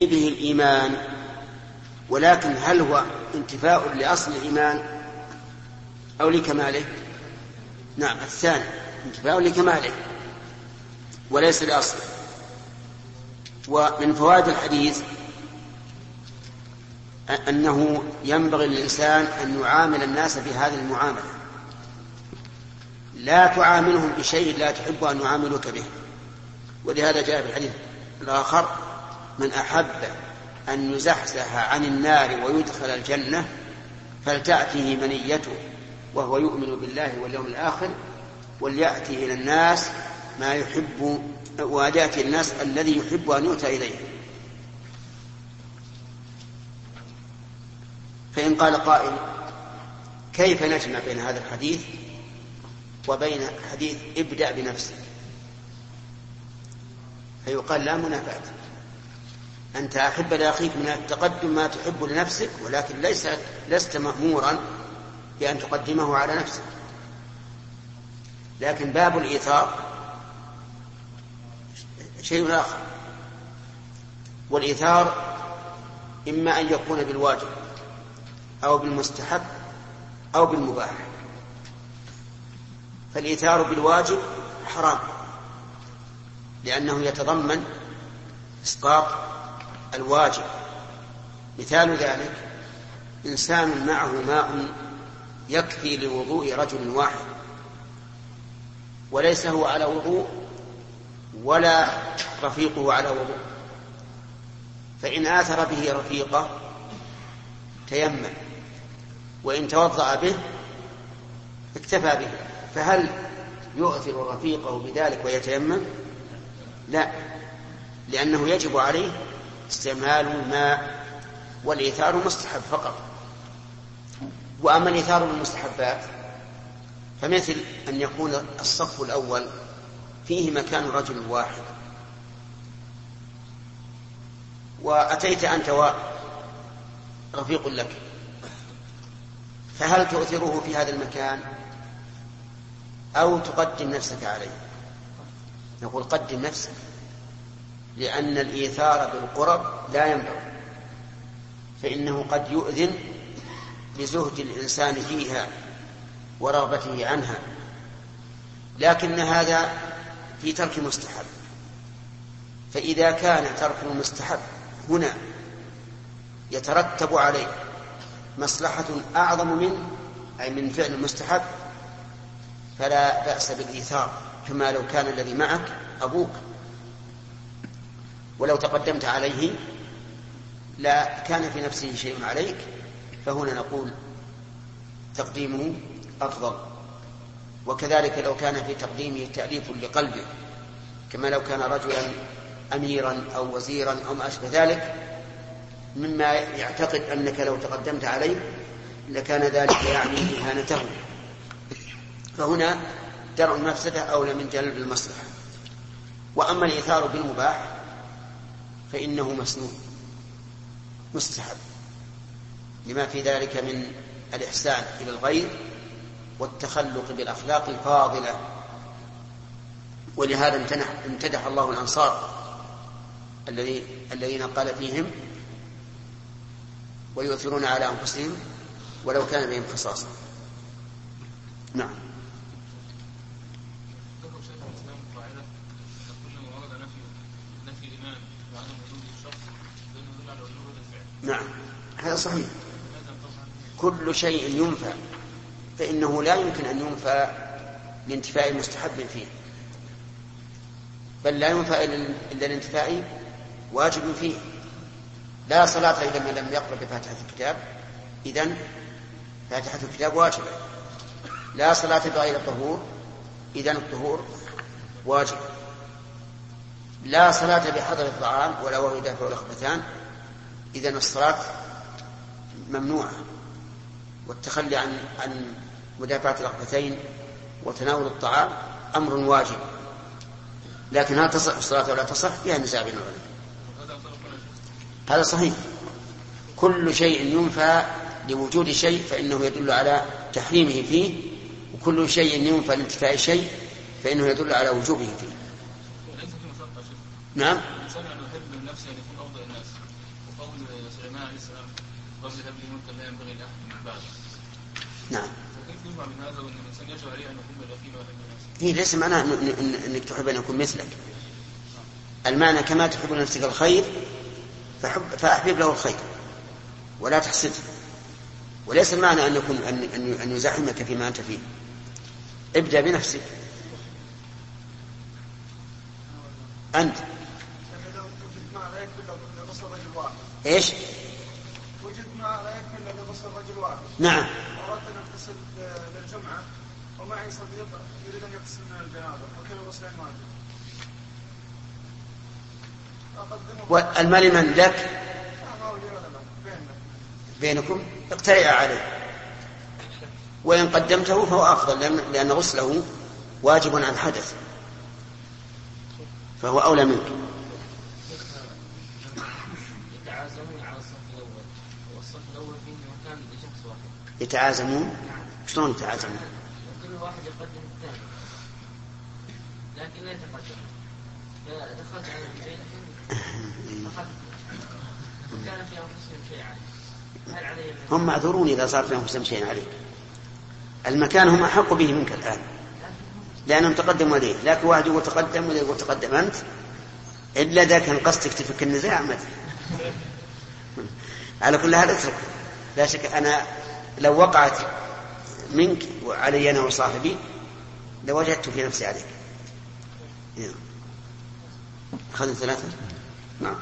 به الإيمان ولكن هل هو انتفاء لأصل الإيمان أو لكماله؟ نعم الثاني انتفاء لكماله وليس لأصله. ومن فوائد الحديث أنه ينبغي للإنسان أن يعامل الناس بهذه المعاملة. لا تعاملهم بشيء لا تحب أن يعاملوك به. ولهذا جاء في الحديث الآخر من أحب أن يزحزح عن النار ويدخل الجنة فلتأته منيته وهو يؤمن بالله واليوم الآخر وليأتي إلى الناس ما يحب وليأتي الناس الذي يحب أن يؤتى إليه. فإن قال قائل كيف نجمع بين هذا الحديث وبين حديث ابدأ بنفسك؟ فيقال لا منافاة. أنت أحب لأخيك من التقدم ما تحب لنفسك ولكن ليس لست مأمورا بأن تقدمه على نفسك. لكن باب الإيثار شيء آخر. والإيثار إما أن يكون بالواجب أو بالمستحب أو بالمباح. فالإيثار بالواجب حرام لأنه يتضمن إسقاط الواجب. مثال ذلك إنسان معه ماء يكفي لوضوء رجل واحد وليس هو على وضوء ولا رفيقه على وضوء. فإن آثر به رفيقه تيمم وإن توضأ به اكتفى به. فهل يؤثر رفيقه بذلك ويتيمم؟ لا لأنه يجب عليه استعمال الماء والإيثار مستحب فقط. وأما الإيثار بالمستحبات فمثل أن يكون الصف الأول فيه مكان رجل واحد. وأتيت أنت ورفيق لك. فهل تؤثره في هذا المكان؟ أو تقدم نفسك عليه. نقول قدم نفسك لأن الإيثار بالقرب لا ينبغي فإنه قد يؤذن لزهد الإنسان فيها ورغبته عنها لكن هذا في ترك المستحب فإذا كان ترك المستحب هنا يترتب عليه مصلحة أعظم منه أي من فعل المستحب فلا بأس بالإيثار كما لو كان الذي معك أبوك. ولو تقدمت عليه لا كان في نفسه شيء عليك فهنا نقول تقديمه أفضل. وكذلك لو كان في تقديمه تأليف لقلبه كما لو كان رجلا أميرا أو وزيرا أو ما أشبه ذلك مما يعتقد أنك لو تقدمت عليه لكان ذلك يعني إهانته. فهنا درء المفسدة أولى من جلب المصلحة. وأما الإيثار بالمباح فإنه مسنون. مستحب. لما في ذلك من الإحسان إلى الغير والتخلق بالأخلاق الفاضلة. ولهذا امتنح امتدح الله الأنصار الذي الذين قال فيهم ويؤثرون على أنفسهم ولو كان بهم خصاصة. نعم. نعم هذا صحيح. كل شيء ينفى فإنه لا يمكن أن ينفى لانتفاء مستحب فيه. بل لا ينفى إلا الانتفاء واجب فيه. لا صلاة إذا من لم يقرأ بفاتحة الكتاب. إذن فاتحة الكتاب واجبة. لا صلاة بغير الطهور. إذن الطهور واجب. لا صلاة بحضر الطعام ولا وهو يدافع الأخبثان إذن الصلاة ممنوعة والتخلي عن عن مدافعة الركبتين وتناول الطعام أمر واجب. لكن هل تصح الصلاة ولا تصح؟ فيها نزاع بين العلماء. هذا صحيح. كل شيء ينفى لوجود شيء فإنه يدل على تحريمه فيه وكل شيء ينفى لانتفاء شيء فإنه يدل على وجوبه فيه. نعم؟ قبل هبه ملكا لا ينبغي لأحد من بعده نعم. يجمع من هذا وإن الإنسان يجب عليه أن يكون هي ليس معناه إنك تحب أن يكون مثلك. المعنى كما تحب لنفسك الخير فحب فأحبب له الخير ولا تحسده. وليس المعنى أن يكون ان أن يزاحمك فيما أنت فيه. ابدأ بنفسك. أنت. إيش؟ وجد ما لا يكفي الا بغسل رجل واحد نعم. اردت ان اغتسل للجمعه ومعي صديق يريد ان يغتسل من الجنابه وكيف غسلين واجب المال من؟ لك؟ بينكم. اقترع عليه. وإن قدمته فهو أفضل لأن غسله واجب عن حدث فهو أولى منك يتعازمون على الصف الأول والصف الأول فيه مكان لشخص واحد يتعازمون؟ شلون يتعازمون؟ كل واحد يقدم الثاني لكن لا يتقدم على في أنفسهم شيء هم معذورون إذا صار في أنفسهم شيء عليك المكان هم أحق به منك الآن. لأنهم تقدموا إليه لكن واحد يقول تقدم ولا يقول تقدم. أنت؟ إلا إذا كان قصدك تفك النزاع ما على كل هذا اترك لا شك أنا لو وقعت منك وعلي أنا وصاحبي لوجدت في نفسي عليك. أخذنا ثلاثة؟ نعم.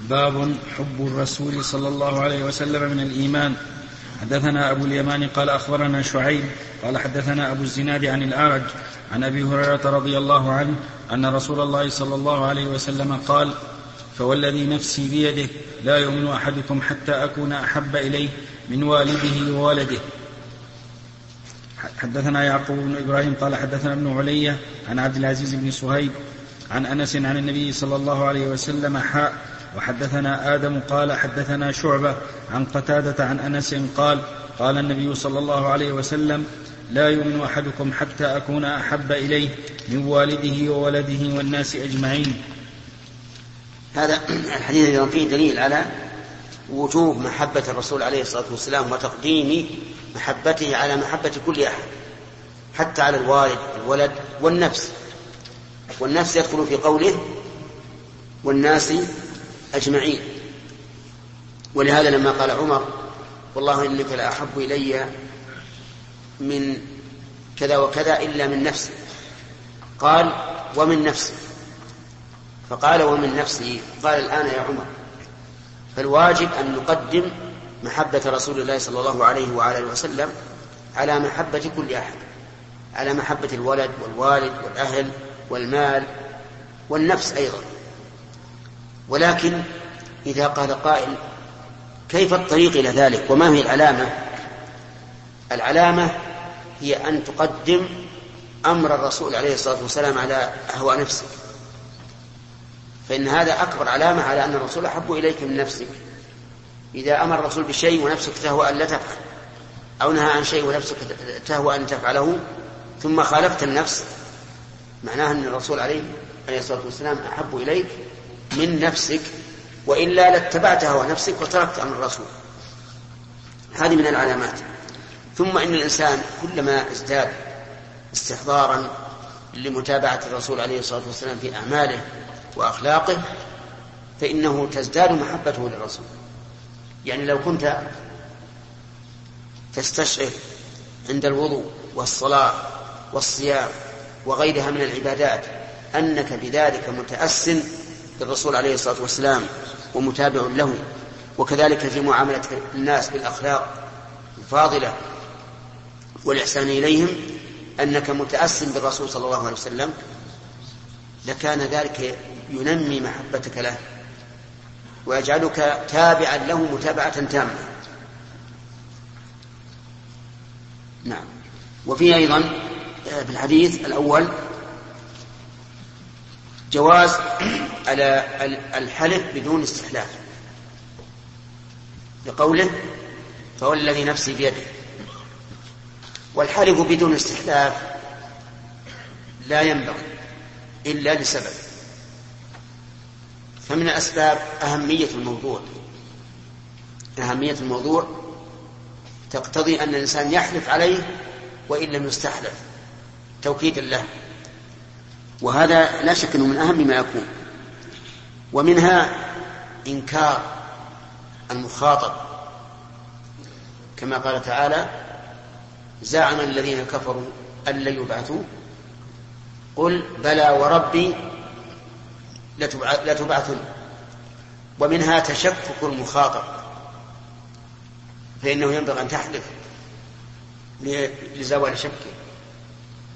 باب حب الرسول صلى الله عليه وسلم من الإيمان. حدثنا أبو اليمان قال أخبرنا شعيب قال حدثنا أبو الزناد عن الأعرج عن أبي هريرة رضي الله عنه أن رسول الله صلى الله عليه وسلم قال فوالذي نفسي بيده لا يؤمن أحدكم حتى أكون أحب إليه من والده وولده. حدثنا يعقوب بن إبراهيم قال حدثنا ابن علية عن عبد العزيز بن صهيب عن أنس عن النبي صلى الله عليه وسلم حاء وحدثنا آدم قال حدثنا شعبة عن قتادة عن أنس قال قال النبي صلى الله عليه وسلم لا يؤمن أحدكم حتى أكون أحب إليه من والده وولده والناس أجمعين. هذا الحديث أيضا فيه دليل على وجوب محبة الرسول عليه الصلاة والسلام وتقديم محبته على محبة كل أحد حتى على الوالد والولد والنفس. والنفس يدخل في قوله والناس أجمعين. ولهذا لما قال عمر والله إنك لأحب إلي من كذا وكذا إلا من نفسي. قال ومن نفسي. فقال ومن نفسي. قال الآن يا عمر فالواجب أن نقدم محبة رسول الله صلى الله عليه وعلى وسلم على محبة كل أحد على محبة الولد والوالد والأهل والمال والنفس أيضا. ولكن إذا قال قائل كيف الطريق إلى ذلك وما هي العلامة؟ العلامة هي أن تقدم أمر الرسول عليه الصلاة والسلام على هوى نفسك فإن هذا أكبر علامة على أن الرسول أحب إليك من نفسك. إذا أمر الرسول بشيء ونفسك تهوى أن لا تفعل أو نهى عن شيء ونفسك تهوى أن تفعله ثم خالفت النفس معناه أن الرسول عليه عليه الصلاة والسلام أحب إليك من نفسك وإلا لاتبعت هوى نفسك وتركت أمر الرسول. هذه من العلامات. ثم إن الإنسان كلما ازداد استحضارا لمتابعة الرسول عليه الصلاة والسلام في أعماله وأخلاقه فإنه تزداد محبته للرسول. يعني لو كنت تستشعر عند الوضوء والصلاة والصيام وغيرها من العبادات أنك بذلك متأسن بالرسول عليه الصلاة والسلام ومتابع له وكذلك في معاملة الناس بالأخلاق الفاضلة والإحسان إليهم أنك متأسم بالرسول صلى الله عليه وسلم لكان ذلك ينمي محبتك له ويجعلك تابعا له متابعة تامة. نعم. وفي أيضا في الحديث الأول جواز على الحلف بدون استحلاف. لقوله فهو الذي نفسي بيده. والحلف بدون استحلاف لا ينبغي إلا لسبب. فمن أسباب أهمية الموضوع. أهمية الموضوع تقتضي أن الإنسان يحلف عليه وإن لم يستحلف. توكيدا له. وهذا لا شك أنه من أهم ما يكون. ومنها إنكار المخاطب. كما قال تعالى زعم الذين كفروا أن لن يبعثوا. قل بلى وربي لتبعثن. ومنها تشكك المخاطب. فإنه ينبغي أن تحلف لزوال شكه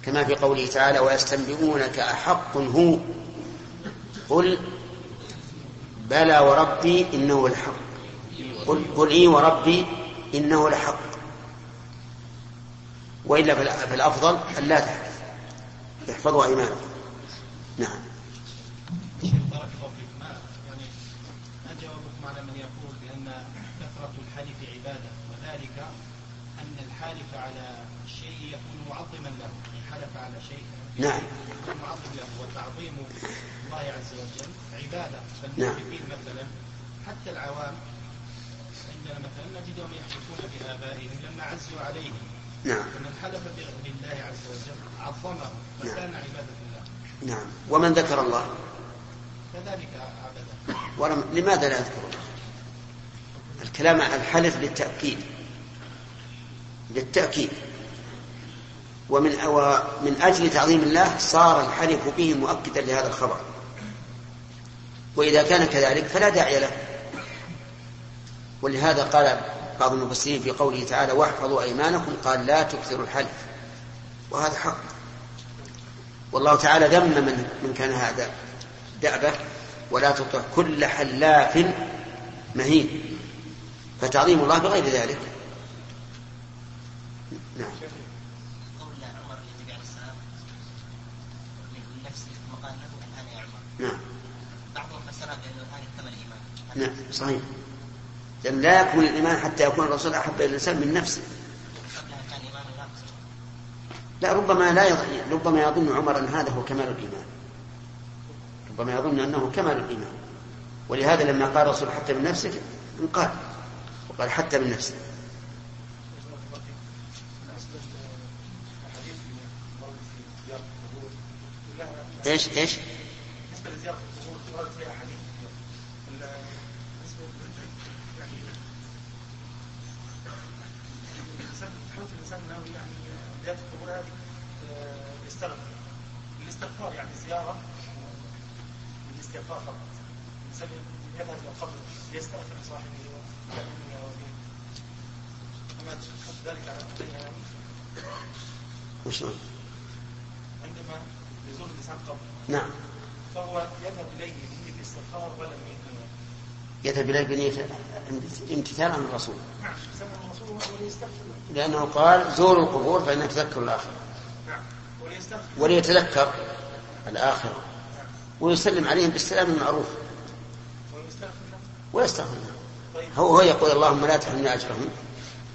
كما في قوله تعالى ويستنبئونك أحق هو. قل بلى وربي إنه لحق قل, قل إي وربي إنه لحق وإلا فالأفضل أن لا تحلف. احفظوا أيمانكم. نعم بارك الله فيك ما يعني ما جوابكم على من يقول بأن كثرة الحلف عبادة وذلك أن الحالف على الشيء يكون معظما له يعني حلف على شيء. نعم. وتعظيم الله عز وجل عبادة. نعم. فالمشركين مثلا حتى العوام عندنا مثلا نجدهم يحلفون بآبائهم لما عزوا عليهم. نعم. فمن حلف بالله عز وجل عظمه فكان عبادة الله. نعم. ومن ذكر الله؟ كذلك عبده ولم لماذا لا يذكر الله الكلام عن الحلف للتأكيد. للتأكيد. ومن ومن أجل تعظيم الله صار الحلف به مؤكدا لهذا الخبر. وإذا كان كذلك فلا داعي له. ولهذا قال بعض المفسرين في قوله تعالى واحفظوا أيمانكم قال لا تكثروا الحلف. وهذا حق. والله تعالى ذم من من كان هذا دأبه ولا تطع كل حلاف مهين. فتعظيم الله بغير ذلك. نعم قول عمر للنبي عليه السلام من نفسه ثم قال له الان يا عمر نعم بعضهم فسرها بانه الان اكتمل الايمان نعم صحيح. لأن لا يكون الإيمان حتى يكون الرسول أحب إلى الإنسان من نفسه. لا ربما لا يظن ربما يظن عمر أن هذا هو كمال الإيمان. ربما يظن أنه كمال الإيمان. ولهذا لما قال الرسول حتى من نفسك انقال وقال حتى من نفسك. إيش إيش؟ بالنسبة لزياره القبور ورد فيها احاديث بالنسبة يعني الانسان حرص الانسان أنه يعني زياره القبور هذه يستغفر الاستغفار يعني زيارة للاستغفار فقط الانسان يذهب إلى القبر ليستغفر لصاحبه ويأمنه ويأمنه أما تشخص ذلك على أمرين وشلون؟ عندما يزور الإنسان قبر نعم فهو يذهب إليه بنية الاستغفار بنية الإيمان. يذهب إليه بنية امتثال عن الرسول. نعم. لأنه قال زوروا القبور فإنها تذكر الآخرة. نعم. وليتذكر الآخرة. ويسلم عليهم بالسلام المعروف. ويستغفر لهم. طيب. هو هو يقول اللهم لا تحرمنا أجرهم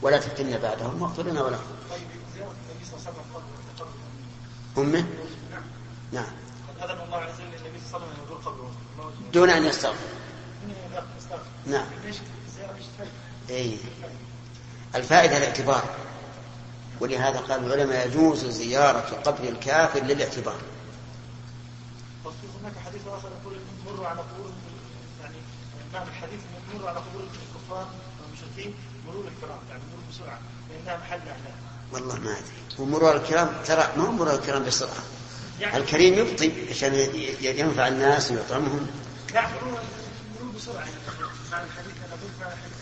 ولا تفتنا بعدهم واغفر لنا ولهم. طيب. زيارة النبي صلى الله عليه وسلم قبر قبر أمه نعم. نعم. قد أذن الله عز وجل للنبي صلى الله عليه وسلم أن يزور قبره. موجود. دون أن يستغفر. نعم؟ أي الفائدة الاعتبار. ولهذا قال العلماء يجوز زيارة قبر الكافر للاعتبار. طب في هناك حديث آخر يقول مروا على قبور يعني معنى الحديث إنه مروا على قبور الكفار والمشركين مرور الكرام يعني مرور بسرعة لأنها محل أهلها والله ما أدري. ومرور الكرام؟ ترى ما هو مرور الكرام بسرعة. يعني الكريم يبطي عشان ينفع الناس ويطعمهم. لا مرور مرور بسرعة. يعني معنى الحديث أنا قلت معنى الحديث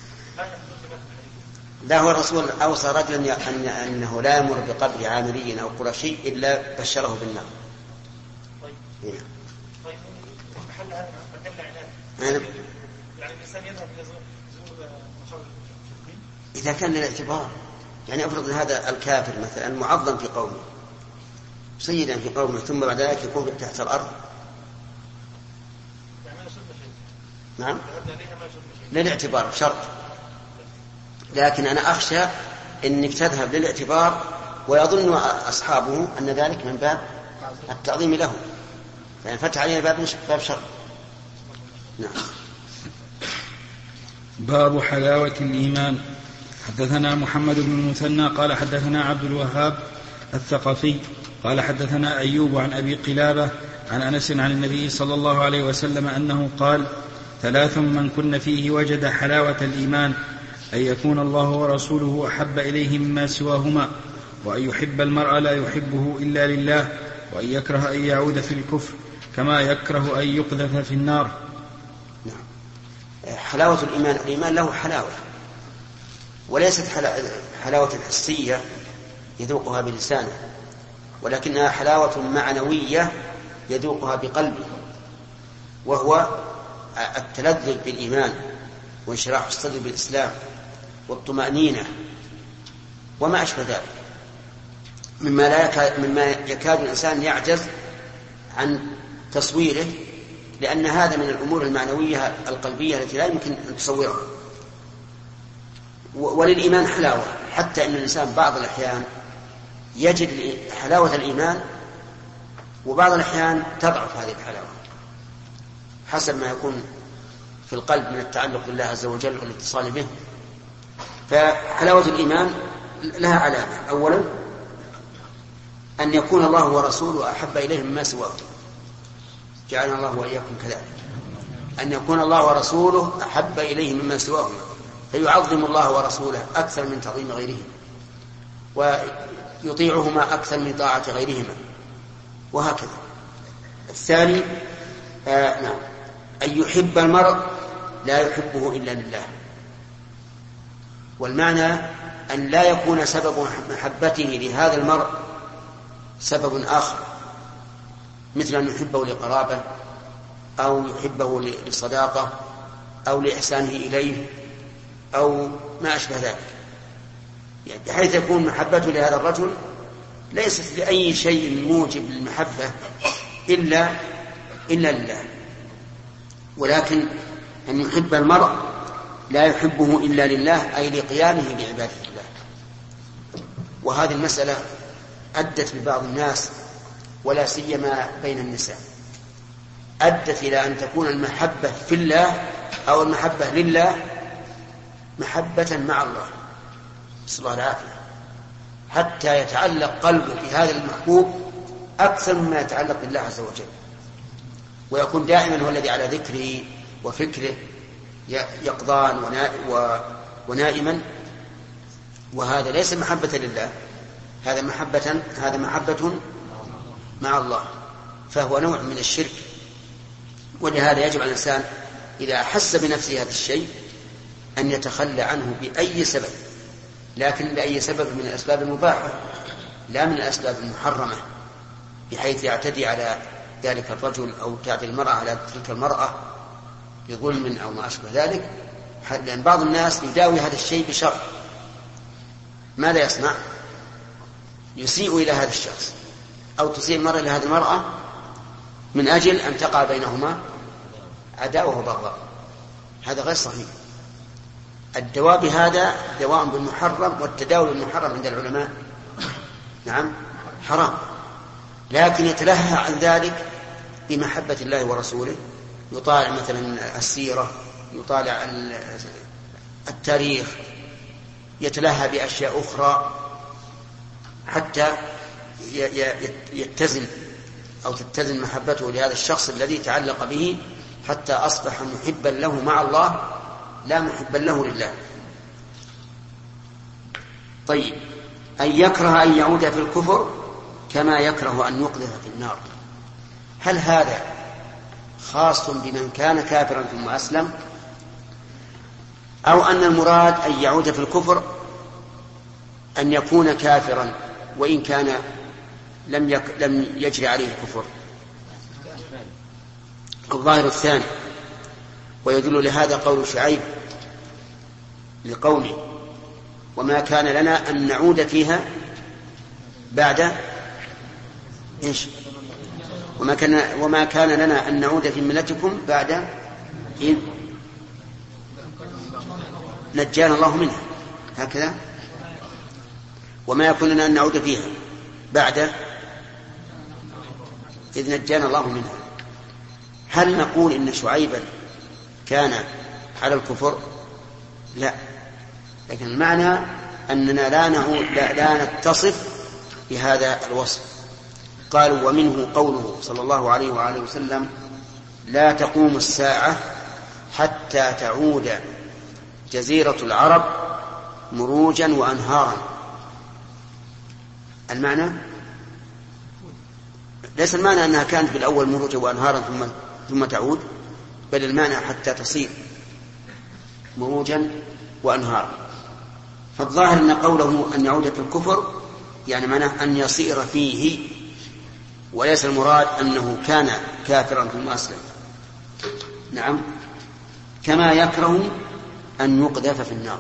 لا هو الرسول أوصى رجلا أن أنه لا يمر بقبر عامري أو قرشي إلا بشره بالنار. طيب. طيب. محل هذا يعني الإنسان يذهب إلى زور زور مقابر. المشركين إذا كان للاعتبار يعني افرض هذا الكافر مثلا معظم في قومه سيدا في قومه ثم بعد ذلك يكون تحت الأرض يعني ما يشد شيء نعم. للاعتبار شرط لكن أنا أخشى أنك تذهب للاعتبار ويظن أصحابه أن ذلك من باب التعظيم له. فإن فتح علينا باب باب شر نعم. باب حلاوة الإيمان. حدثنا محمد بن المثنى قال حدثنا عبد الوهاب الثقفي قال حدثنا أيوب عن أبي قلابة عن أنس عن النبي صلى الله عليه وسلم أنه قال ثلاث من كن فيه وجد حلاوة الإيمان أن يكون الله ورسوله أحب إليه مما سواهما وأن يحب المرء لا يحبه إلا لله وأن يكره أن يعود في الكفر كما يكره أن يقذف في النار. حلاوة الإيمان الإيمان له حلاوة وليست حلاوة حسية يذوقها بلسانه ولكنها حلاوة معنوية يذوقها بقلبه وهو التلذذ بالإيمان وانشراح الصدر بالإسلام والطمأنينة وما أشبه ذلك. مما لا يكاد مما يكاد الإنسان يعجز عن تصويره لأن هذا من الأمور المعنوية القلبية التي لا يمكن أن تصورها. وللإيمان حلاوة حتى أن الإنسان بعض الأحيان يجد حلاوة الإيمان وبعض الأحيان تضعف هذه الحلاوة. حسب ما يكون في القلب من التعلق بالله عز وجل والاتصال به. فحلاوة الإيمان لها علامة. أولا أن يكون الله ورسوله أحب إليه مما سواه. جعلنا الله وإياكم كذلك. أن يكون الله ورسوله أحب إليه مما سواهما فيعظم الله ورسوله أكثر من تعظيم غيرهما ويطيعهما أكثر من طاعة غيرهما. وهكذا. الثاني آه نعم. أن يحب المرء لا يحبه إلا لله. والمعنى أن لا يكون سبب محبته لهذا المرء سبب آخر مثل أن يحبه لقرابة أو يحبه لصداقة أو لإحسانه إليه أو ما أشبه ذلك. يعني بحيث يكون محبته لهذا الرجل ليست لأي شيء موجب للمحبة إلا إلا لله. ولكن أن يحب المرء لا يحبه إلا لله أي لقيامه بعبادة الله. وهذه المسألة أدت ببعض الناس ولا سيما بين النساء. أدت إلى أن تكون المحبة في الله أو المحبة لله محبة مع الله. نسأل الله العافية. حتى يتعلق قلبه بهذا المحبوب أكثر مما يتعلق بالله عز وجل. ويكون دائما هو الذي على ذكره وفكره يقظان ونائما. وهذا ليس محبة لله هذا محبة هذا محبة مع الله فهو نوع من الشرك. ولهذا يجب على الإنسان إذا أحس بنفسه هذا الشيء أن يتخلى عنه بأي سبب لكن بأي سبب؟ من الأسباب المباحة لا من الأسباب المحرمة بحيث يعتدي على ذلك الرجل أو تعدي المرأة على تلك المرأة بظلم أو ما أشبه ذلك لأن بعض الناس يداوي هذا الشيء بشر. ماذا يصنع؟ يسيء إلى هذا الشخص أو تسيء المرأة إلى هذه المرأة من أجل أن تقع بينهما عداوة وبغضاء. هذا غير صحيح. الدواء بهذا دواء بالمحرم والتداول بالمحرم عند العلماء. نعم حرام. لكن يتلهى عن ذلك بمحبة الله ورسوله. يطالع مثلا السيرة يطالع التاريخ يتلهى بأشياء أخرى حتى يتزن أو تتزن محبته لهذا الشخص الذي تعلق به حتى أصبح محبا له مع الله لا محبا له لله. طيب أن يكره أن يعود في الكفر كما يكره أن يقذف في النار. هل هذا خاص بمن كان كافرا ثم أسلم؟ أو أن المراد أن يعود في الكفر أن يكون كافرا وإن كان لم يك لم يجري عليه الكفر؟ الظاهر الثاني ويدل لهذا قول شعيب لقوله وما كان لنا أن نعود فيها بعد إيش؟ وما كان وما كان لنا أن نعود في ملتكم بعد إذ نجانا الله منها. هكذا؟ وما يكون لنا أن نعود فيها بعد إذ نجانا الله منها. هل نقول إن شعيبا كان على الكفر؟ لا. لكن المعنى أننا لا, لا نتصف بهذا الوصف. قالوا ومنه قوله صلى الله عليه وآله وسلم لا تقوم الساعة حتى تعود جزيرة العرب مروجا وأنهارا. المعنى؟ ليس المعنى أنها كانت بالأول مروجا وأنهارا ثم ثم تعود بل المعنى حتى تصير مروجا وأنهارا. فالظاهر أن قوله أن يعود في الكفر يعني معناه أن يصير فيه وليس المراد أنه كان كافرا ثم أسلم نعم. كما يكره أن يقذف في النار.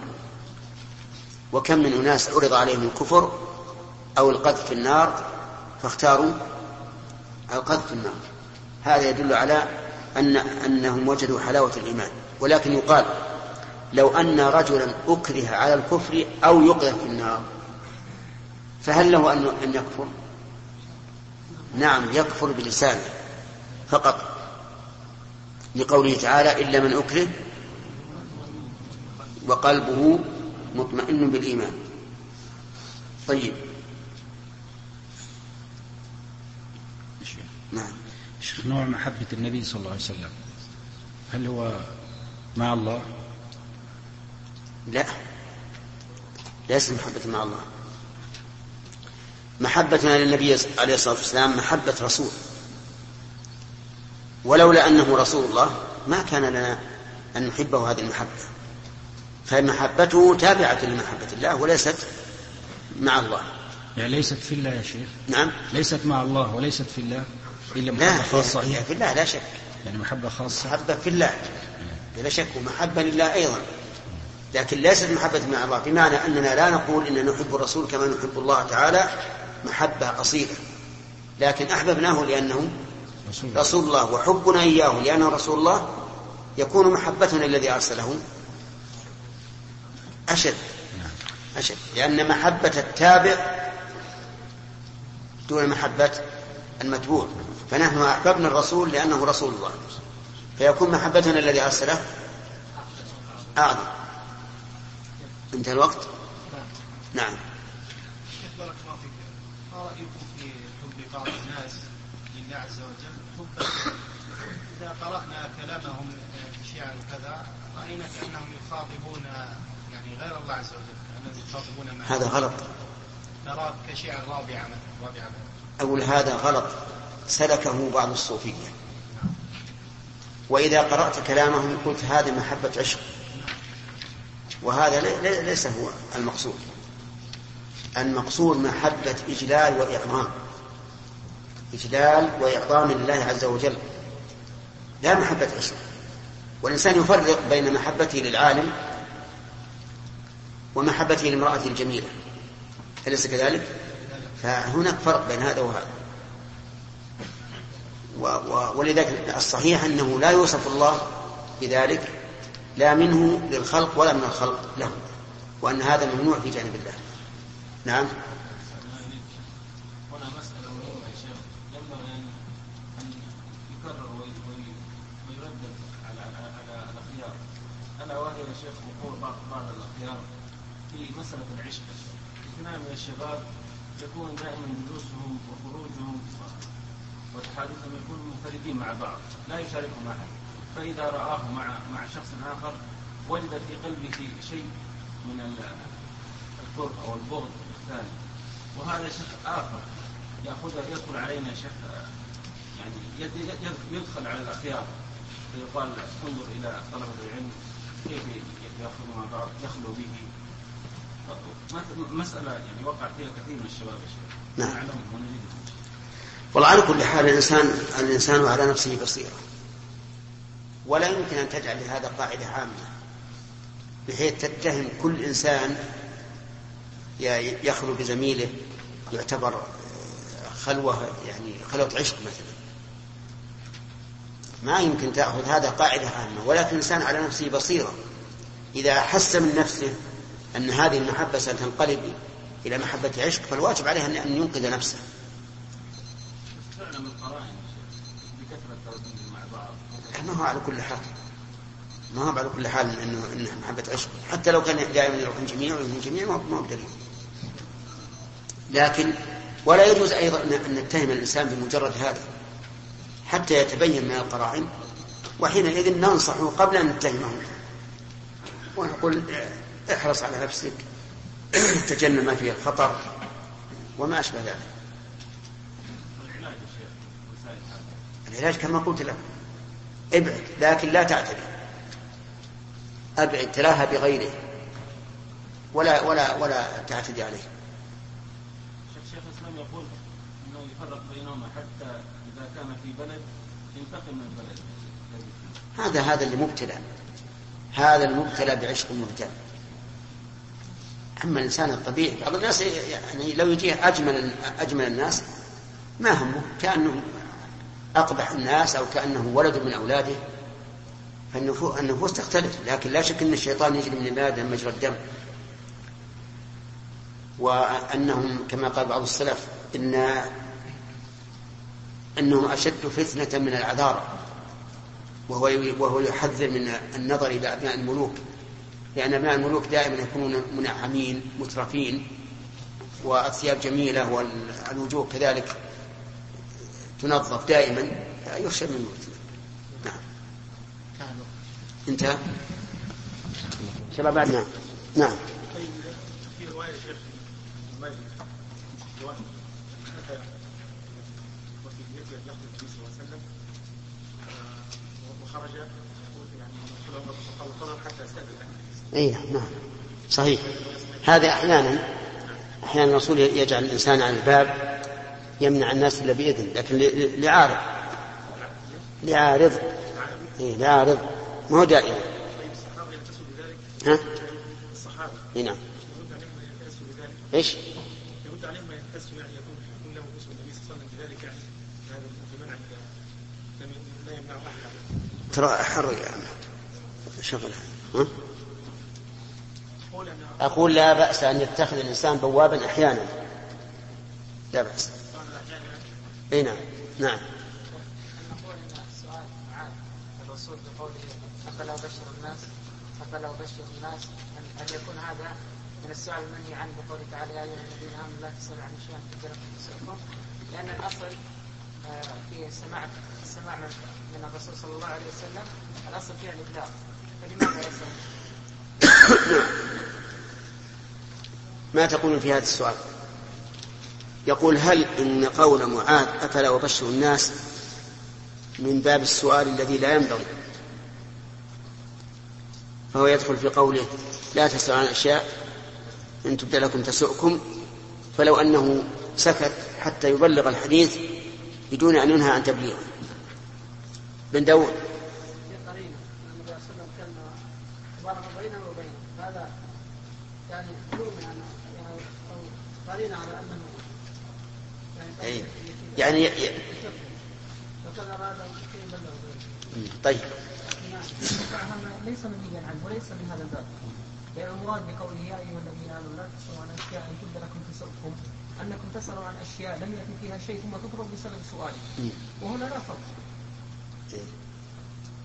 وكم من أناس عرض عليهم الكفر أو القذف في النار فاختاروا القذف في النار. هذا يدل على أن أنهم وجدوا حلاوة الإيمان. ولكن يقال لو أن رجلا أكره على الكفر أو يقذف في النار فهل له أن يكفر؟ نعم يكفر بلسانه فقط. لقوله تعالى إلا من أكره وقلبه مطمئن بالإيمان. طيب. نعم. شيخ نوع محبة النبي صلى الله عليه وسلم هل هو مع الله؟ لا. ليس محبة مع الله. محبتنا للنبي عليه الصلاة والسلام محبة رسول. ولولا أنه رسول الله ما كان لنا أن نحبه هذه المحبة. فمحبته تابعة لمحبة الله وليست مع الله. يعني ليست في الله يا شيخ؟ نعم. ليست مع الله وليست في الله إلا لا محبة خاصة. هي في الله لا شك. يعني محبة خاصة. محبة في الله. بلا شك. ومحبة لله أيضا. لكن ليست محبة مع الله. بمعنى أننا لا نقول إن نحب الرسول كما نحب الله تعالى. محبة أصيلة. لكن أحببناه لأنه رسول الله. رسول الله وحبنا إياه لأنه رسول الله يكون محبتنا الذي أرسله أشد. أشد. لأن محبة التابع دون محبة المتبوع. فنحن أحببنا الرسول لأنه رسول الله. فيكون محبتنا الذي أرسله أعظم. انتهى الوقت؟ نعم شيخ بارك الله فيك ما رايكم في حب بعض الناس لله عز وجل حبا إذا قرأنا كلامهم في شعر وكذا رأينا كأنهم يخاطبون يعني غير الله عز وجل كأنهم يخاطبون هذا غلط. نراه كشعر رابعه مثلا رابعه أقول هذا غلط. سلكه بعض الصوفية وإذا قرأت كلامهم قلت هذه محبة عشق. وهذا لي- لي- ليس هو المقصود. المقصود محبة إجلال وإعظام إجلال وإعظام لله عز وجل. لا محبة عشق. والإنسان يفرق بين محبته للعالم ومحبته لامرأته الجميلة أليس كذلك؟ فهناك فرق بين هذا وهذا. و و ولذلك الصحيح أنه لا يوصف الله بذلك لا منه للخلق ولا من الخلق له وأن هذا ممنوع في جانب الله. نعم هنا مسألة مهمة يا شيخ ينبغي أن أن يكرر وي- وي- ويردد على على على الأخيار ألا وهي يا شيخ وقوع بعض بعض الأخيار في مسألة العشق. اثنان من الشباب يكون دائما جلوسهم وخروجهم وتحادثهم يكونوا منفردين مع بعض لا يشاركهم أحد. فإذا رآه مع مع شخص آخر وجد في قلبه شيء من ال- الكره أو البغض الثاني. وهذا شيخ آخر يأخذ يدخل علينا شيخ يعني يد- يد- يدخل على الأخيار. فيقال انظر إلى طلبة العلم. كيف مع بعض يخلو به؟ مسألة يعني وقع فيها كثير من الشباب نعم. والله على كل حال الإنسان الإنسان على نفسه بصيرة. ولا يمكن أن تجعل لهذا قاعدة عامة بحيث تتهم كل إنسان يخلو بزميله يعتبر آه، خلوة يعني خلوة عشق مثلا. ما يمكن تأخذ هذا قاعدة عامة ولكن الإنسان على نفسه بصيرة. إذا حس من نفسه أن هذه المحبة ستنقلب إلى محبة عشق فالواجب عليه أن- ينقذ نفسه. ما هو على كل حال ما هو على كل حال انه إنه محبة عشق. حتى لو كان دائما يروحون جميع ويروحون جميع ما هو بدليل. لكن ولا يجوز أيضا أن نتهم الإنسان بمجرد هذا. حتى يتبين من القرائن وحينئذ ننصحه قبل أن نتهمه ونقول احرص على نفسك تجنب ما فيه الخطر وما أشبه ذلك. العلاج كما قلت لك ابعد لكن لا تعتدي. أبعد تلاها بغيره. ولا ولا ولا تعتدي عليه. شيخ الإسلام يقول إنه يفرق بينهما حتى في بلد من. هذا هذا اللي مبتلى هذا المبتلى بعشق مبتلى. أما الإنسان الطبيعي بعض الناس يعني لو يجيه أجمل أجمل الناس ما همه؟ كأنه أقبح الناس أو كأنه ولد من أولاده. فالنفوس النفوس تختلف لكن لا شك أن الشيطان يجري من البلاد مجرى الدم. وأنهم كما قال بعض السلف إن انهم أشد فتنة من العذارى وهو وهو يحذر من النظر إلى أبناء الملوك لأن أبناء الملوك دائما يكونون منعمين مترفين والثياب جميلة والوجوه كذلك تنظف دائما يخشى من الموت نعم. انتهى؟ شباب نعم. نعم في رواية يا شيخ المجد روايه اتى وفي يده يخرج النبي صلى الله عليه وسلم اي نعم. صحيح. هذا أحيانا أحيانا الرسول يجعل الإنسان على الباب يمنع الناس إلا بإذن لكن لعارض. لعارض. إيه لعارض. ما هو دائما ها؟ الصحابه اي نعم. إيش يرد عليهم ما يلتزموا يعني يكون يكون له اسم النبي صلى الله عليه وسلم بذلك يعني هذا في منع ال- لم لا يمنع احد ترى حر يا عم شغلها ها؟ قول ان أقول لا بأس أن يتخذ الإنسان بوابا أحيانا. لا بأس. إي نعم. نعم. نقول ان السؤال عام الرسول بقوله افلا ابشر الناس افلا ابشر الناس ان يكون هذا من السؤال المنهي عنه بقوله تعالى يا ايها الذين امنوا لا تسالوا عن تسؤكم لأن الأصل آه، في السماع الرسول صلى الله عليه وسلم. فيها فلماذا؟ ما تقول في هذا السؤال؟ يقول هل إن قول معاذ أفلا أبشر الناس من باب السؤال الذي لا ينبغي؟ فهو يدخل في قوله لا تسألوا عن أشياء إن تبدأ لكم تسؤكم. فلو أنه سكت حتى يبلغ الحديث بدون أن ينهى عن تبليغه. بن داود. في يعني يعني يعني أي. يعني. طيب. هذا ليس منهيا عنه وليس من هذا الباب. لأن المراد بقوله يا أيها الذين آمنوا لا تسألوا عن أشياء إن تبد لكم تسؤكم أنكم تسألوا عن أشياء لم يأتي فيها شيء ثم تضرب بسبب سؤاله وهنا لا فرق.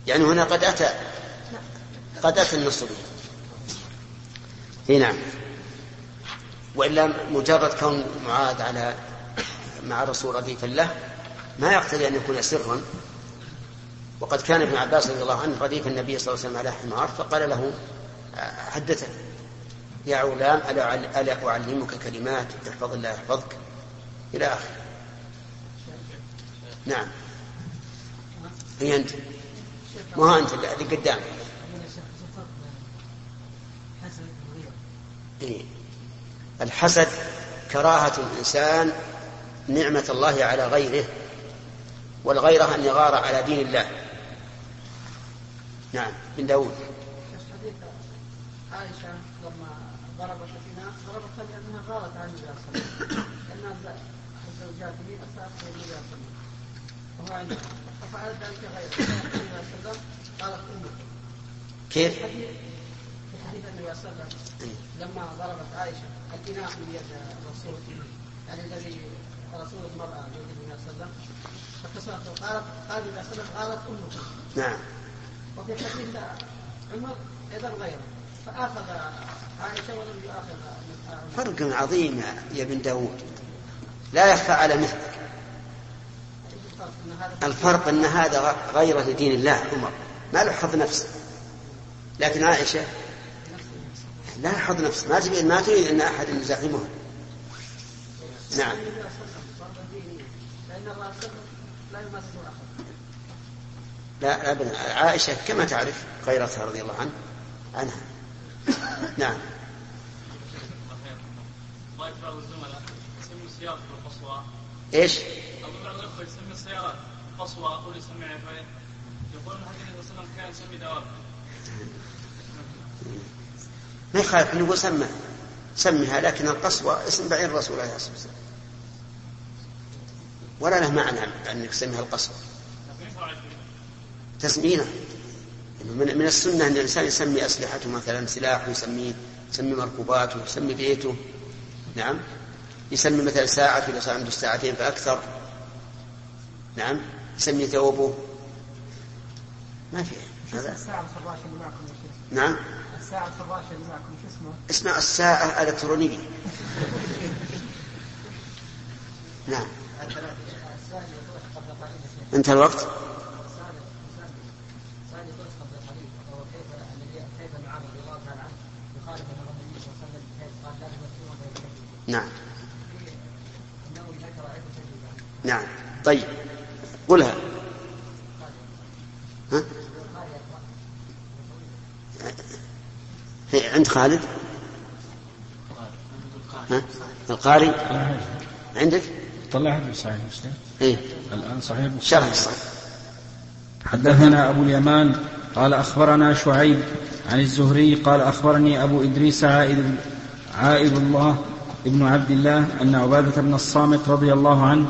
يعني هنا قد أتى قد أتى النص به اي نعم. وإلا مجرد كون معاذ على مع الرسول رديفا له ما يقتضي أن يكون سرا. وقد كان ابن عباس رضي الله عنه رديف النبي صلى الله عليه وسلم على حمار فقال له حدثه يا غلام ألا ألا أعلمك كلمات احفظ الله يحفظك إلى آخره. نعم. هي انت ما هو أنت اللي قدام أقول يا شيخ شو الفرق بين حسد وغيره إيه. الحسد كراهة الإنسان نعمة الله على غيره والغيرة أن يغار على دين الله. نعم بن داود. عائشة لما ضربت الإناء ضربتها لأنها غارت عن النبي صلى الله عليه وسلم لأن الزوجات لي أساءت النبي صلى الله عليه وسلم وهو عندها وسلم قالت أمك كيف؟ حديث النبي صلى الله عليه وسلم لما ضربت عائشة الإناء من يد الرسول يعني الذي رسول المرأة من يد النبي صلى الله عليه وسلم. فكسرته قالت قال النبي صلى الله عليه وسلم قالت أمك نعم. وفي حديث عمر أيضا غيره. فآخذ عائشة ولم ياخذ فرق عظيم يا- يا ابن داود. لا يخفى على مثلك. الفرق أن هذا غير لدين الله عمر. ما له حظ نفس. لكن عائشة لا حظ نفس. ما تريد ما تريد أن أحد يزاحمها نعم. لا ابدا. عائشة كما تعرف غيرتها رضي الله عنه عنها. نعم. إيش؟ السيارات. يقول صلى الله عليه وسلم كان يسمي دواب. ما يخالف إنه سمى. سمها لكن القصوى اسم بعير الرسول عليه الصلاة والسلام. ولا له معنى أنك تسميها القصوى تسمينا. إنه من من السنة أن الإنسان يسمي أسلحته مثلا سلاحه يسميه يسمي مركوباته يسمي بيته. نعم. يسمي مثلا ساعته إذا صار عنده ساعتين فأكثر. نعم. يسمي ثوبه. ما في. هذا. الفراشه اللي معكم نعم. الساعة الفراشه اللي معكم شو اسمه؟ اسمها الساعة الإلكترونية. نعم. انتهى الوقت؟ نعم. نعم. طيب. قلها ها؟ عند خالد؟ ها؟ القاري؟ عندك؟ طلع في صحيح مسلم. إيه. الآن صحيح مسلم. شرح الصحيح. حدثنا أبو اليمان قال أخبرنا شعيب عن الزهري قال أخبرني أبو إدريس عائد عائد الله ابن عبد الله أن عبادة بن الصامت رضي الله عنه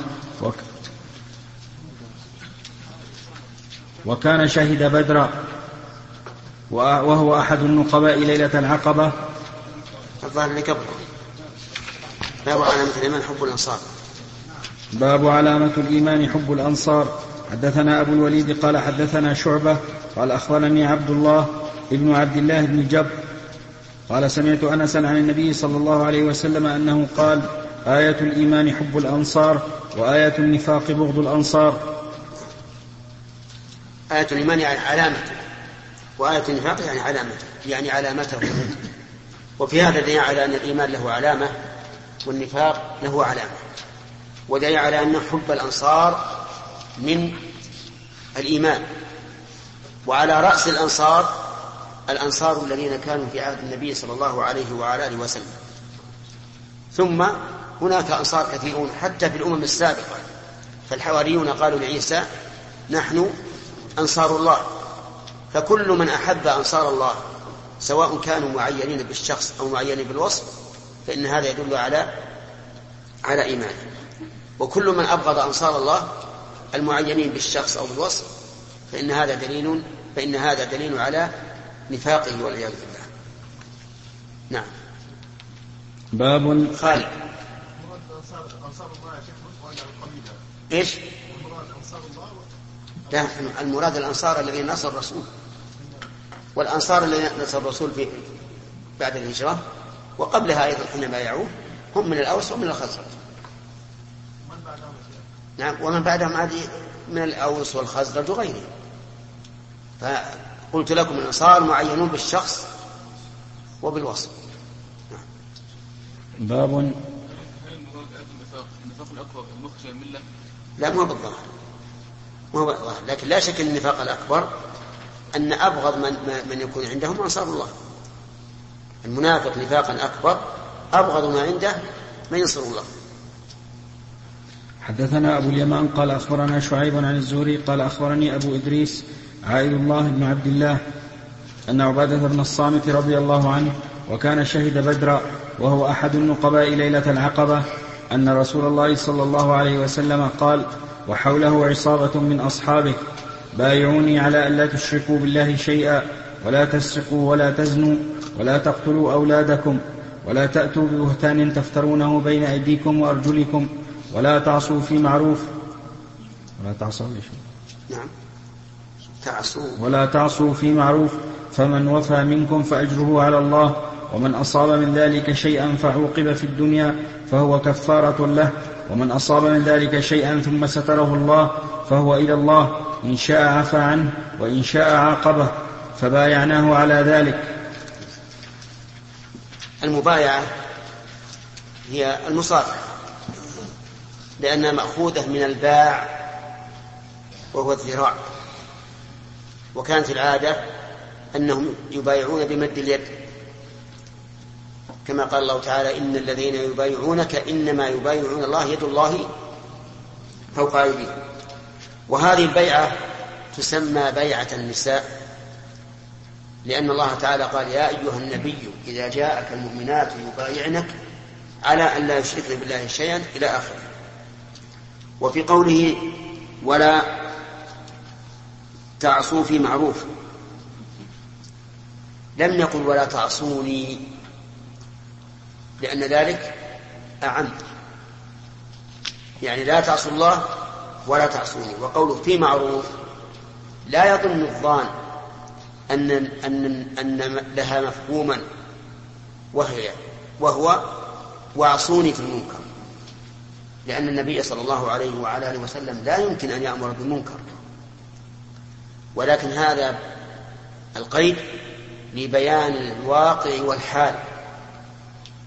وكان شهد بدرا وهو أحد النقباء ليلة العقبة. الظاهر اللي قبله باب علامة الإيمان حب الأنصار. باب علامة الإيمان حب الأنصار. حدثنا أبو الوليد قال حدثنا شعبة قال أخبرني عبد الله ابن عبد الله بن جبر قال سمعت أنسا عن النبي صلى الله عليه وسلم أنه قال آية الإيمان حب الأنصار وآية النفاق بغض الأنصار. آية الإيمان يعني علامته وآية النفاق يعني علامته يعني علامته. وفي هذا دليل على أن الإيمان له علامة والنفاق له علامة. ودليل على أن حب الأنصار من الإيمان. وعلى رأس الأنصار الأنصار الذين كانوا في عهد النبي صلى الله عليه وعلى آله وسلم. ثم هناك أنصار كثيرون حتى في الأمم السابقة. فالحواريون قالوا لعيسى نحن أنصار الله. فكل من أحب أنصار الله سواء كانوا معينين بالشخص أو معينين بالوصف فإن هذا يدل على على إيمانه وكل من أبغض أنصار الله المعينين بالشخص أو بالوصف فإن هذا دليل فإن هذا دليل على نفاقه والعياذ بالله. نعم. باب خالد. انصار الله يا شيخ إيش؟ لا المراد الأنصار الذين نصر الرسول. والأنصار الذين نصر الرسول في بعد الهجرة وقبلها أيضا حين بايعوه هم من الأوس ومن الخزرج. نعم ومن بعدهم عادي من الأوس والخزرج وغيرهم. فقلت لكم الأنصار معينون بالشخص وبالوصف. باب هل المراد النفاق النفاق الأكبر المخرج من الملة لا مو بالظاهر مو بالظاهر لكن لا شك أن النفاق الأكبر أن أبغض من, من يكون عندهم أنصار الله. المنافق نفاقا أكبر أبغض ما عنده من ينصر الله. حدثنا أبو اليمان قال أخبرنا شعيب عن الزهري قال أخبرني أبو إدريس عائد الله بن عبد الله أن عبادة بن الصامت رضي الله عنه وكان شهد بدرا وهو أحد النقباء ليلة العقبة أن رسول الله صلى الله عليه وسلم قال وحوله عصابة من أصحابه. بايعوني على ألا تشركوا بالله شيئا ولا تسرقوا ولا تزنوا ولا تقتلوا أولادكم ولا تأتوا ببهتان تفترونه بين أيديكم وأرجلكم ولا تعصوا في معروف. ولا تعصوا؟ نعم. تعصوا ولا تعصوا في معروف. فمن وفى منكم فأجره على الله. ومن أصاب من ذلك شيئا فعوقب في الدنيا فهو كفارة له ومن أصاب من ذلك شيئا ثم ستره الله فهو إلى الله إن شاء عفى عنه وإن شاء عاقبه فبايعناه على ذلك. المبايعة هي المصافحة لأنها مأخوذة من الباع وهو الذراع. وكانت العادة أنهم يبايعون بمد اليد. كما قال الله تعالى إن الذين يبايعونك إنما يبايعون الله يد الله فوق أيديهم. وهذه البيعة تسمى بيعة النساء لأن الله تعالى قال يا أيها النبي إذا جاءك المؤمنات يبايعنك على أن لا يشركن بالله شيئا إلى آخره. وفي قوله ولا تعصوا في معروف لم يقل ولا تعصوني لأن ذلك أعم. يعني لا تعصوا الله ولا تعصوني. وقوله في معروف لا يظن الظان أن أن أن لها مفهوما وهي وهو واعصوني في المنكر. لأن النبي صلى الله عليه وعلى آله وسلم لا يمكن أن يأمر بالمنكر. ولكن هذا القيد لبيان الواقع والحال.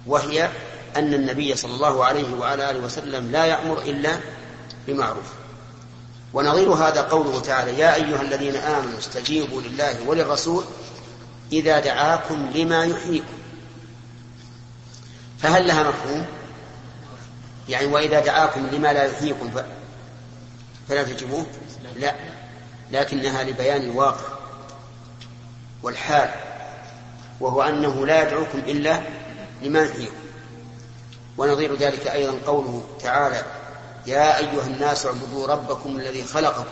وهي أن النبي صلى الله عليه وعلى آله وسلم لا يأمر إلا بمعروف. ونظير هذا قوله تعالى يا أيها الذين آمنوا استجيبوا لله وللرسول إذا دعاكم لما يحييكم. فهل لها مفهوم؟ يعني وإذا دعاكم لما لا يحييكم فلا تجيبوه؟ لا. لكنها لبيان الواقع والحال وهو أنه لا يدعوكم إلا يحييكم ونظير ذلك أيضا قوله تعالى يا أيها الناس اعبدوا ربكم الذي خلقكم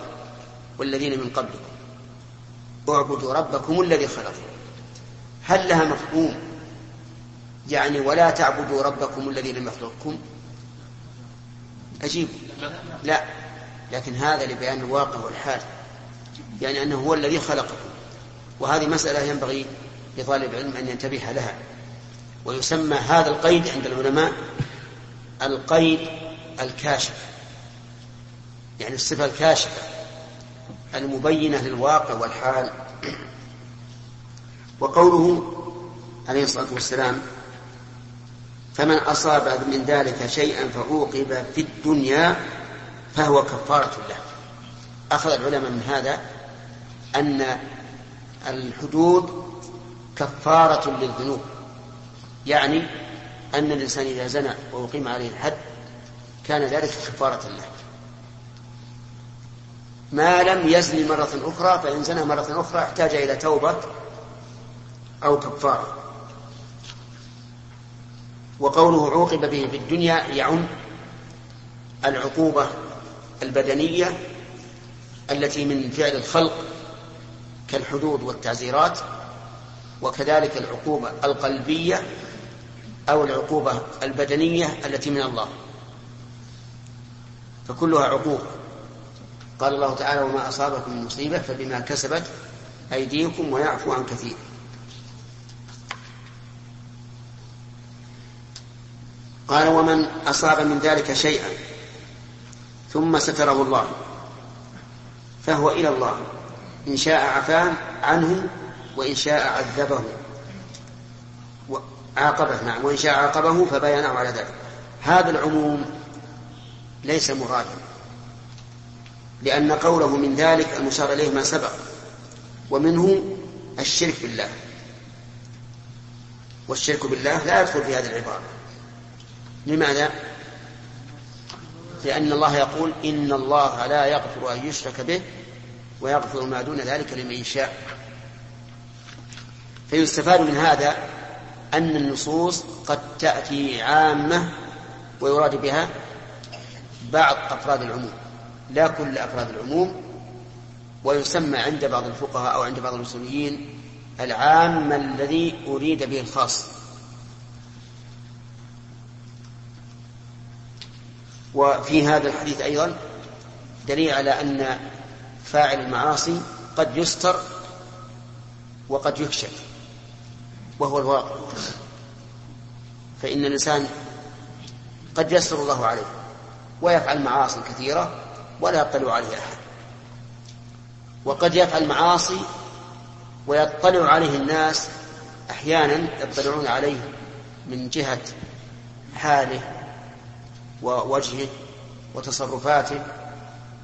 والذين من قبلكم. اعبدوا ربكم الذي خلقكم. هل لها مفهوم؟ يعني ولا تعبدوا ربكم الذي لم يخلقكم؟ أجيب. لا. لكن هذا لبيان الواقع والحال. يعني أنه هو الذي خلقكم. وهذه مسألة ينبغي لطالب العلم أن ينتبه لها. ويسمى هذا القيد عند العلماء القيد الكاشف يعني الصفة الكاشفة المبينة للواقع والحال. وقوله عليه الصلاة والسلام فمن أصاب من ذلك شيئا فعوقب في الدنيا فهو كفارة له. أخذ العلماء من هذا أن الحدود كفارة للذنوب. يعني أن الإنسان إذا زنى وأقيم عليه الحد كان ذلك كفارة له. ما لم يزن مرة أخرى فإن زنى مرة أخرى احتاج إلى توبة أو كفارة. وقوله عوقب به في الدنيا يعم العقوبة البدنية التي من فعل الخلق كالحدود والتعزيرات وكذلك العقوبة القلبية أو العقوبة البدنية التي من الله. فكلها عقوبة قال الله تعالى وما أصابكم من مصيبة فبما كسبت أيديكم ويعفو عن كثير. قال ومن أصاب من ذلك شيئا ثم ستره الله فهو إلى الله. إن شاء عفاه عنه وإن شاء عذبه. عاقبه نعم. وإن شاء عاقبه فبينه على ذلك. هذا العموم ليس مرادا لأن قوله من ذلك المشار إليه ما سبق ومنه الشرك بالله. والشرك بالله لا يدخل في هذه العبارة. لماذا؟ لأن الله يقول إن الله لا يغفر أن يشرك به ويغفر ما دون ذلك لمن يشاء. فيستفاد من هذا أن النصوص قد تأتي عامة ويراد بها بعض أفراد العموم. لا كل أفراد العموم ويسمى عند بعض الفقهاء أو عند بعض الأصوليين العام الذي أريد به الخاص. وفي هذا الحديث أيضا دليل على أن فاعل المعاصي قد يستر وقد يكشف. وهو الواقع. فإن الإنسان قد يسر الله عليه ويفعل معاصي كثيرة ولا يطلع عليه أحد. وقد يفعل معاصي ويطلع عليه الناس أحيانا يطلعون عليه من جهة حاله ووجهه وتصرفاته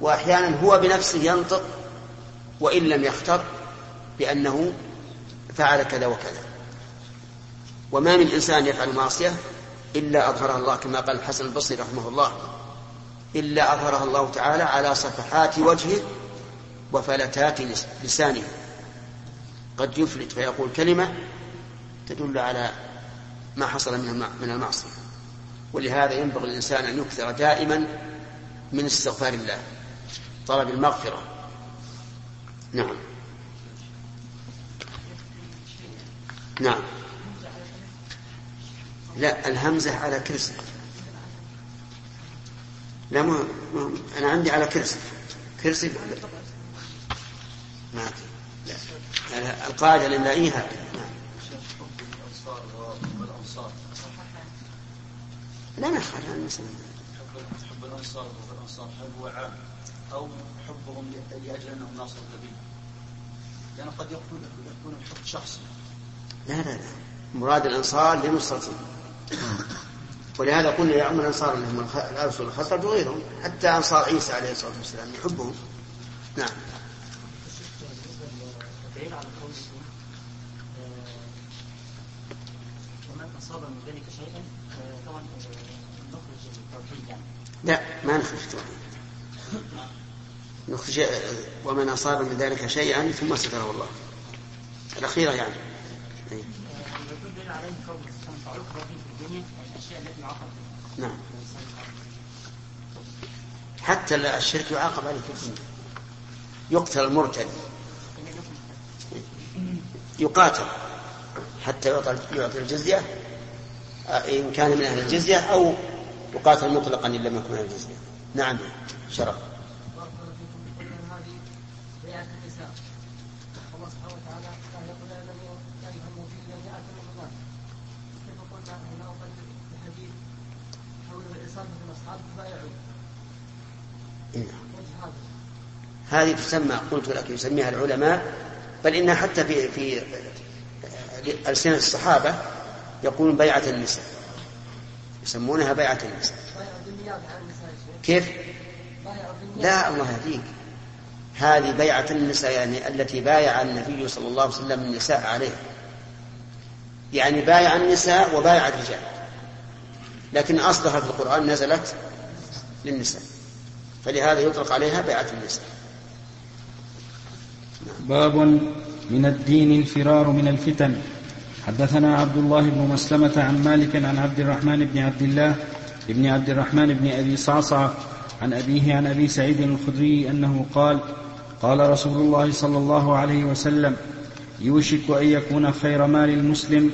وأحيانا هو بنفسه ينطق وإن لم يختر بأنه فعل كذا وكذا. وما من إنسان يفعل معصية إلا أظهرها الله كما قال الحسن البصري رحمه الله إلا أظهرها الله تعالى على صفحات وجهه وفلتات لسانه. قد يفلت فيقول كلمة تدل على ما حصل من المعصية. ولهذا ينبغي الإنسان أن يكثر دائما من استغفار الله طلب المغفرة. نعم. نعم. لا الهمزة على كرسي. لا مو أنا عندي على كرسي. كرسي ما لا القاعدة الإملائية هكذا لا المسلمين حب الانصار والانصار هل هو عام أو حبهم لاجل انهم ناصر النبي؟ لأن قد يكون يكون الحب شخصي لا لا لا. مراد الأنصار لنصرته ولهذا قلنا يا عم الأنصار اللي هم الأرسل والخزرج وغيرهم حتى أنصار عيسى عليه الصلاة والسلام يحبهم. نعم. لا ما نخرج التوحيد. نخرج ومن أصاب من ذلك شيئا ثم ستره الله. الأخيرة يعني. أي. نعم. حتى الشرك يعاقب عليه في الدنيا. يقتل المرتد يقاتل. حتى يعطي الجزية إن كان من أهل الجزية أو يقاتل مطلقا إن لم يكن أهل الجزية. نعم شرف بارك الله فيكم بقولنا هذه بيعة النساء الله سبحانه وتعالى قال يقول يا الذين يا ايها المؤمنين جاءت رمضان كيف قلنا هنا وقد الحديث حول الانسان من اصحاب فبايعوا نعم. وجه هذا هذه تسمى قلت لك يسميها العلماء بل إنها حتى في في ألسنة الصحابة يقولون بيعة النساء. يسمونها بيعة النساء. كيف؟ لا الله يهديك. هذه بيعة النساء يعني التي بايع النبي صلى الله عليه وسلم النساء عليها يعني بايع النساء وبايع الرجال. لكن أصلها في القرآن نزلت للنساء. فلهذا يطلق عليها بيعة النساء. باب من الدين الفرار من الفتن. حدثنا عبد الله بن مسلمة عن مالك عن عبد الرحمن بن عبد الله بن عبد الرحمن بن أبي صعصع عن أبيه عن أبي سعيد الخدري أنه قال قال رسول الله صلى الله عليه وسلم يوشك أن يكون خير مال المسلم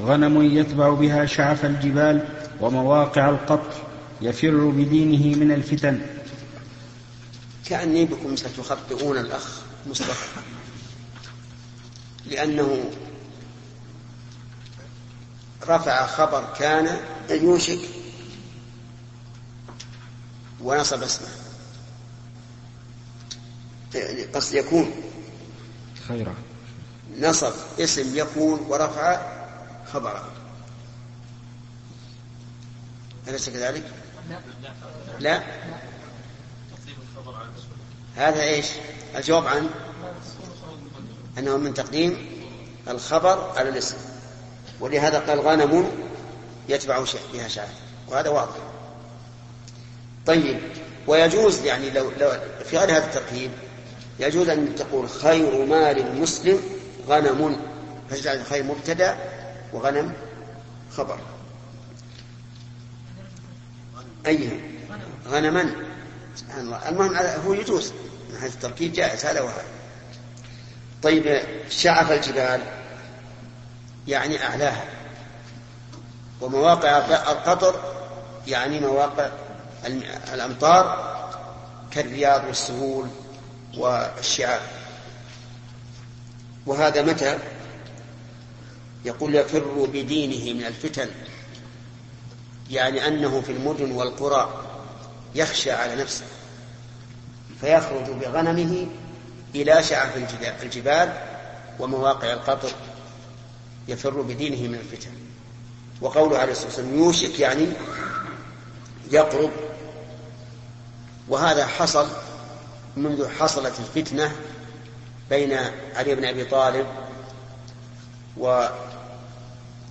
غنم يتبع بها شعف الجبال ومواقع القطر يفر بدينه من الفتن. كأني بكم ستخطئون الأخ. مصطفى. لأنه رفع خبر كان يوشك ونصب اسمه. يعني قصد يكون. خيرا. نصب اسم يكون ورفع خبره. أليس كذلك؟ لا. هذا إيش؟ الجواب عن أنه من تقديم الخبر على الاسم ولهذا قال غنم يتبع بها شاة وهذا واضح. طيب ويجوز يعني لو, لو في غير هذا التركيب يجوز أن تقول خير مال المسلم غنم فتجعل الخير مبتدأ وغنم خبر. أيها غنما سبحان الله. المهم هو يجوز. من حيث التركيب جائز هذا وهذا طيب شعف الجبال يعني أعلاها. ومواقع القطر يعني مواقع الأمطار كالرياض والسهول والشعاب وهذا متى؟ يقول يفر بدينه من الفتن. يعني أنه في المدن والقرى يخشى على نفسه. فيخرج بغنمه إلى شعف الجبال ومواقع القطر يفر بدينه من الفتن. وقوله عليه الصلاة والسلام يوشك يعني يقرب. وهذا حصل منذ حصلت الفتنة بين علي بن أبي طالب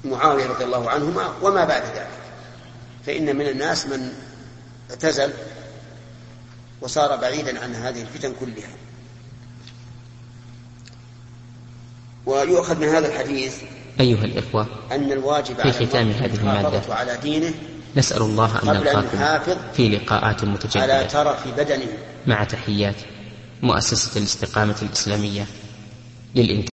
ومعاوية رضي الله عنهما وما بعد ذلك. فإن من الناس من اعتزل وصار بعيدا عن هذه الفتن كلها. ويؤخذ من هذا الحديث أيها الإخوة أن الواجب في على ختام هذه المادة على دينه نسأل الله أن نلقاكم في لقاءات على متجددة ترف بدنه. مع تحيات مؤسسة الاستقامة الإسلامية للإنتاج.